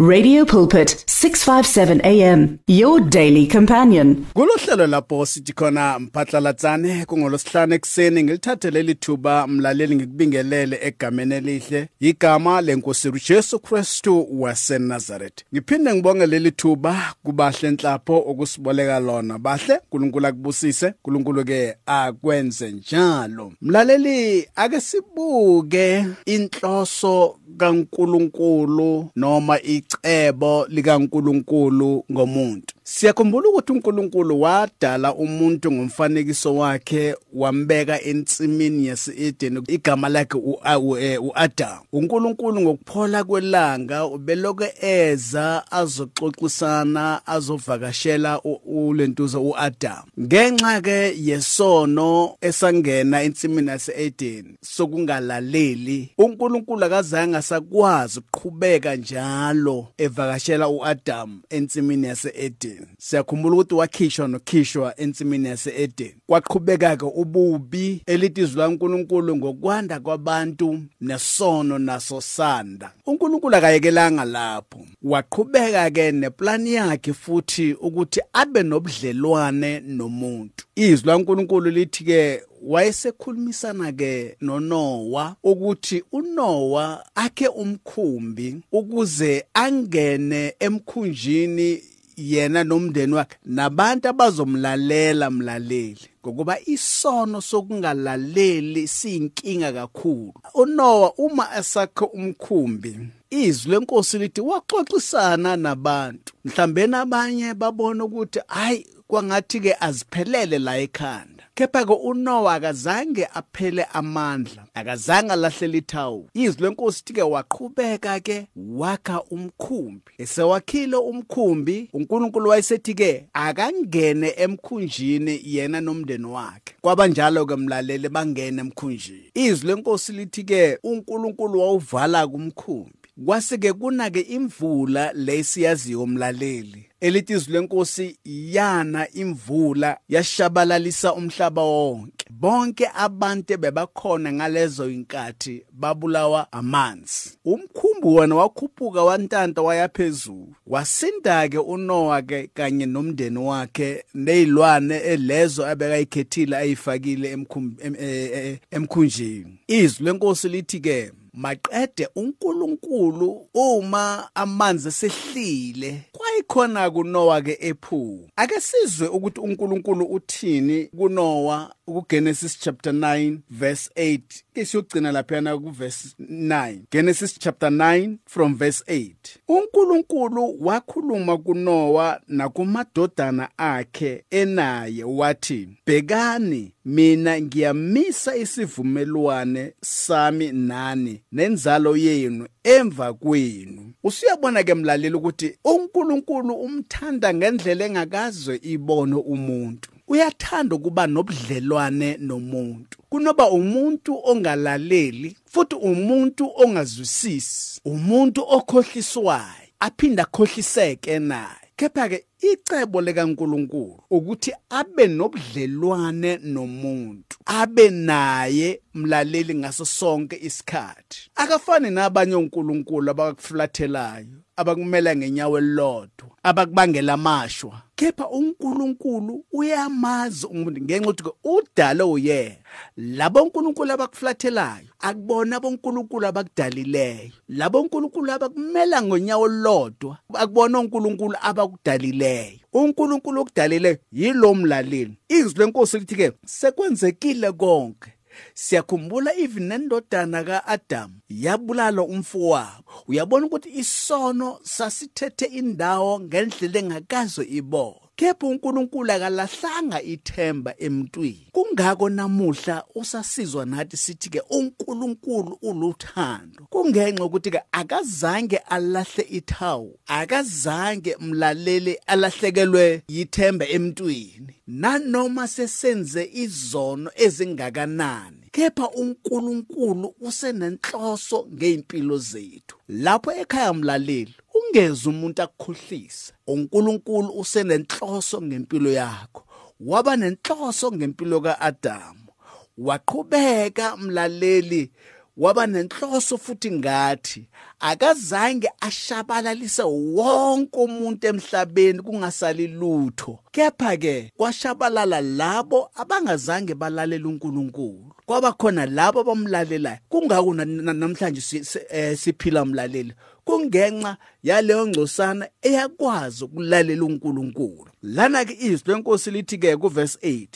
Radio Pulpit 657 AM your daily companion. Kulohlelo lapho sithi khona mphatlalatsane kungolosihlanu ekseni ngilithathe leli thuba mlaleli ngikubingelele egameni elihle igama lenkosi uJesu Kristu waseNazaret Ngiphinde ngibonge leli thuba kubahle enhlapho okusiboleka lona. Bahle uNkulunkulu akubusise uNkulunkulu ke akwenze njalo. Mlaleli ake sibuke inhloso kaNkulunkulu noma icebo likaNkulunkulu ngomuntu Siyakhumbula ukuthi uNkulunkulu wadala umuntu ngomfanekiso wakhe wambeka ensimini yase-Eden igama lakhe uAdam. uNkulunkulu ngokuphola kwelanga ubeloke eza azoxoxisana azovakashela ulentuza uAdam. Ngenxa ke yesono esangena ensimini yase-Eden sokungalaleli uNkulunkulu akazange asakwazi ukuqhubeka njalo evakashela uAdam ensimini yase-Eden. Eden siyakhumbula ukuthi wakhishwa nokhishwa ensimini yase-Eden kwaqhubeka ke ububi elithi izwi laNkuluNkulu ngokwanda kwabantu nesono naso sanda uNkulunkulu akayekelanga lapho waqhubeka ke neplan yakhe futhi ukuthi abe nobudlelwane nomuntu. Izwi laNkuluNkulu lithi ke wayesekhulumisana ke noNoah ukuthi uNoah akhe umkhumbi ukuze angene emkhunjini yena nomndeni wakhe. Nabantu abazomlalela mlaleli ngokuba isono sokungalaleli siyinkinga kakhulu. uNoah uma esakhe umkhumbi izwi lenkosi lithi waxoxisana nabantu. Mhlambe nabanye babona ukuthi hayi kwangathi ke aziphelele la ekhanda. Kepha ke uNoah akazange aphele amandla akazange alahlela ithawu. Izwi lenkosi ke waqhubeka ke wakha umkhumbi. Esewakhile umkhumbi uNkulunkulu wayesethi ke akangene emkhunjini yena nomndeni wakhe. Kwabanjalo ke mlalele bangena emkhunjini. Izwi lenkosi lithi ke uNkulunkulu wawuvala kumkhumbi. Kwase ke kunake imvula lesiyaziyo umlaleli elithi izwi lenkosi yana imvula yashabalalisa umhlaba wonke. Bonke abantu bebakhona ngalezo inkathi babulawa amanzi. Umkhumbi wona wakhuphuka wantanta wayaphezulu wasinda ke uNoah ke kanye nomndeni wakhe nezilwane elezo abekayikhethile ayifakile emkhunjini. Izwi lenkosi lithi ke maqede uNkulunkulu uma amanzi esehlile. Kwayikhona kuNoah ke ephuma. Ake sizwe ukuthi uNkulunkulu uthini kuNoah kuGenesis chapter 9 verse 8 isiyogcina lapha ku verse 9 Genesis chapter 9 from verse 8 uNkulunkulu wakhuluma kuNoah nakumadodana akhe enaye wathi bhekani mina ngiyamisa isivumelwane sami nani nenzalo yenu emva kwenu. Usuyabona ke mlaleli ukuthi uNkulunkulu umthanda ngendlela engakazwe ibone umuntu. Uyathanda ukuba nobudlelwane nomuntu. Kunoba umuntu ongalaleli futhi umuntu ongazwisisi umuntu okhohliswayo aphinda akhohliseke naye. Kepha ke icebo likaNkuluNkulu ukuthi abe nobudlelwane nomuntu abe naye mlaleli ngaso sonke isikhathi. Akafani nabanye uNkulunkulu abakuflathelayo abakumela ngenyawo elilodwa abakubangela amashwa. Kepha uNkulunkulu uyamazi umuntu ngenxa ukuthi udale uyena. Labo uNkulunkulu abakuflathelayo akubona bonkulunkulu abakudalileyo. Labo uNkulunkulu abakumela ngonyawo olodwa akubona uNkulunkulu abakudalileyo. uNkulunkulu okudalileyo yilo mlaleli. Izwi lenkosi lithi ke sekwenzekile konke. Siyakhumbula even nendodana kaAdam yabulala umfowabo. Uyabona ukuthi isono sasithethe indawo ngendlela engakazo ibo kepha uNkulunkulu akalahlanga ithemba emntwini. Kungako namuhla usasizwa nathi sithi ke uNkulunkulu uluthando kungenxa ukuthi ke akazange alahle ithawu akazange mlalele alahlekelwe yithemba emntwini. Nanoma sesenze izono ezingakanani kepha uNkulunkulu usenenhloso ngeimpilo zethu. Lapho ekhaya mlaleli ungeze umuntu akukhohlisa uNkulunkulu usenenhloso ngempilo yakho. Waba nenhloso ngempilo kaAdam waqhubeka mlaleli waba nenhloso futhi ngathi akazange ashabalalise wonke umuntu emhlabeni kungasali lutho. Kepha ke kwashabalala labo abangazange balalela uNkulunkulu. Kwaba khona labo abamlalelayo. Kungako namhlanje eh, siphila umlaleli kungenxa yaleyo ngcosana eyakwazi ukulalela uNkulunkulu. Lana ke izwi lenkosi lithi ke kuverse 8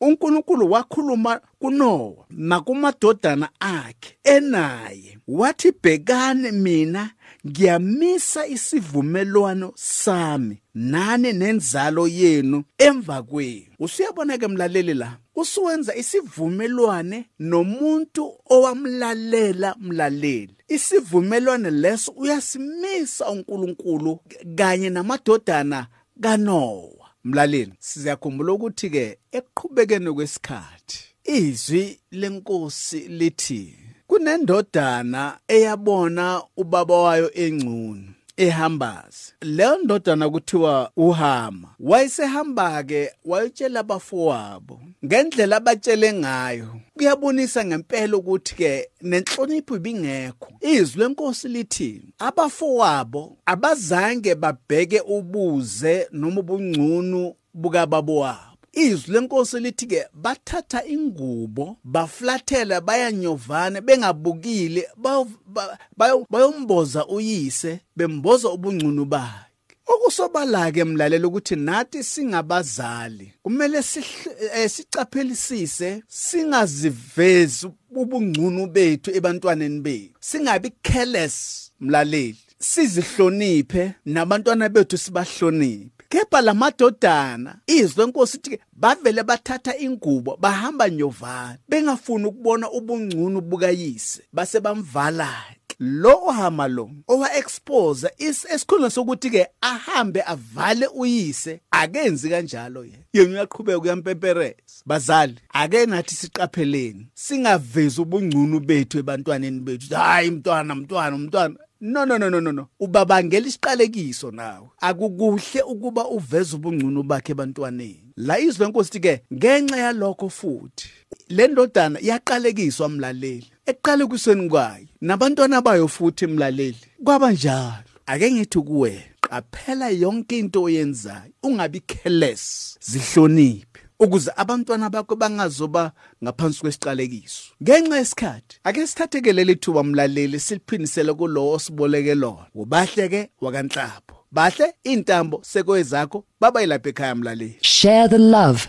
uNkulunkulu wakhuluma kuNowa nakumadodana akhe enaye. Wathi bhekani mina ngiyamisa isivumelwano sami nani nenzalo yenu emva kwenu. Usuyabona ke mlaleli la usuwenza isivumelwane nomuntu owamlalela mlaleli. Isivumelwane leso uyasimisa uNkulunkulu kanye namadodana kaNowa. Mlaleli siyakhumbula ukuthi ke ekuqhubekeni kwesikhathi izwi lenkosi lithi kunendodana eyabona ubaba wayo engcunu ehambazi leyo ndodana kuthiwa uhama wayesehamba ke wayetshela abafowabo. Ngendlela abatshele ngayo kuyabonisa ngempela ukuthi ke nenhlonipho ibingekho. Izwi lenkosi lithi abafowabo abazange babheke ubuze noma ubungcunu bukababo wabo izwi lenkosi lithi ke bathatha ingubo baflathela bayanyovana bengabukile bayomboza uyise bemboza ubungcunu bakhe. Okusobala ke mlalelo ukuthi nathi singabazali kumele eh, sicaphelisise singazivezi ubungcunu bethu ebantwaneni bethu. Singabi careless mlaleli. Sizihloniphe nabantwana bethu sibahloniphe. Kepha lamadodana izwi lenkosi ithi bavele bathatha ingubo bahamba nyovana bengafuni ukubona ubungcunu bukayise base bamvala lo ohama lo owa expose esikhundleni sokuthi ke ahambe avale uyise akenzi kanjalo yena. Yena uyaqhubeka uyampempereza bazali ake nathi siqapheleni singavezi ubungcunu bethu ebantwaneni bethu. Hayi mntwana mntwana mntwana. No no no no no no. Ubabangela isiqalekiso nawe. Akukuhle ukuba uveze ubungcunu bakhe ebantwaneni. La izwe lenkosi ke ngenxa yalokho futhi le ndodana iyaqalekiswa mlaleli. Eqalekisweni kwayo nabantwana bayo futhi mlaleli. Kwaba njalo. Ake ngithi kuwe qaphela yonke into oyenzayo ungabi careless zihloniphe ukuze abantwana bakho bangazoba ngaphansi kwesiqalekiso. Ngenxa yesikhathi ake sithatheke leli thuba mlaleli siliphindisele kulowo osiboleke lona. Ubahle-ke wakanhlapho bahle intambo sekwezakho baba yilapha ekhaya mlaleli. Share the love.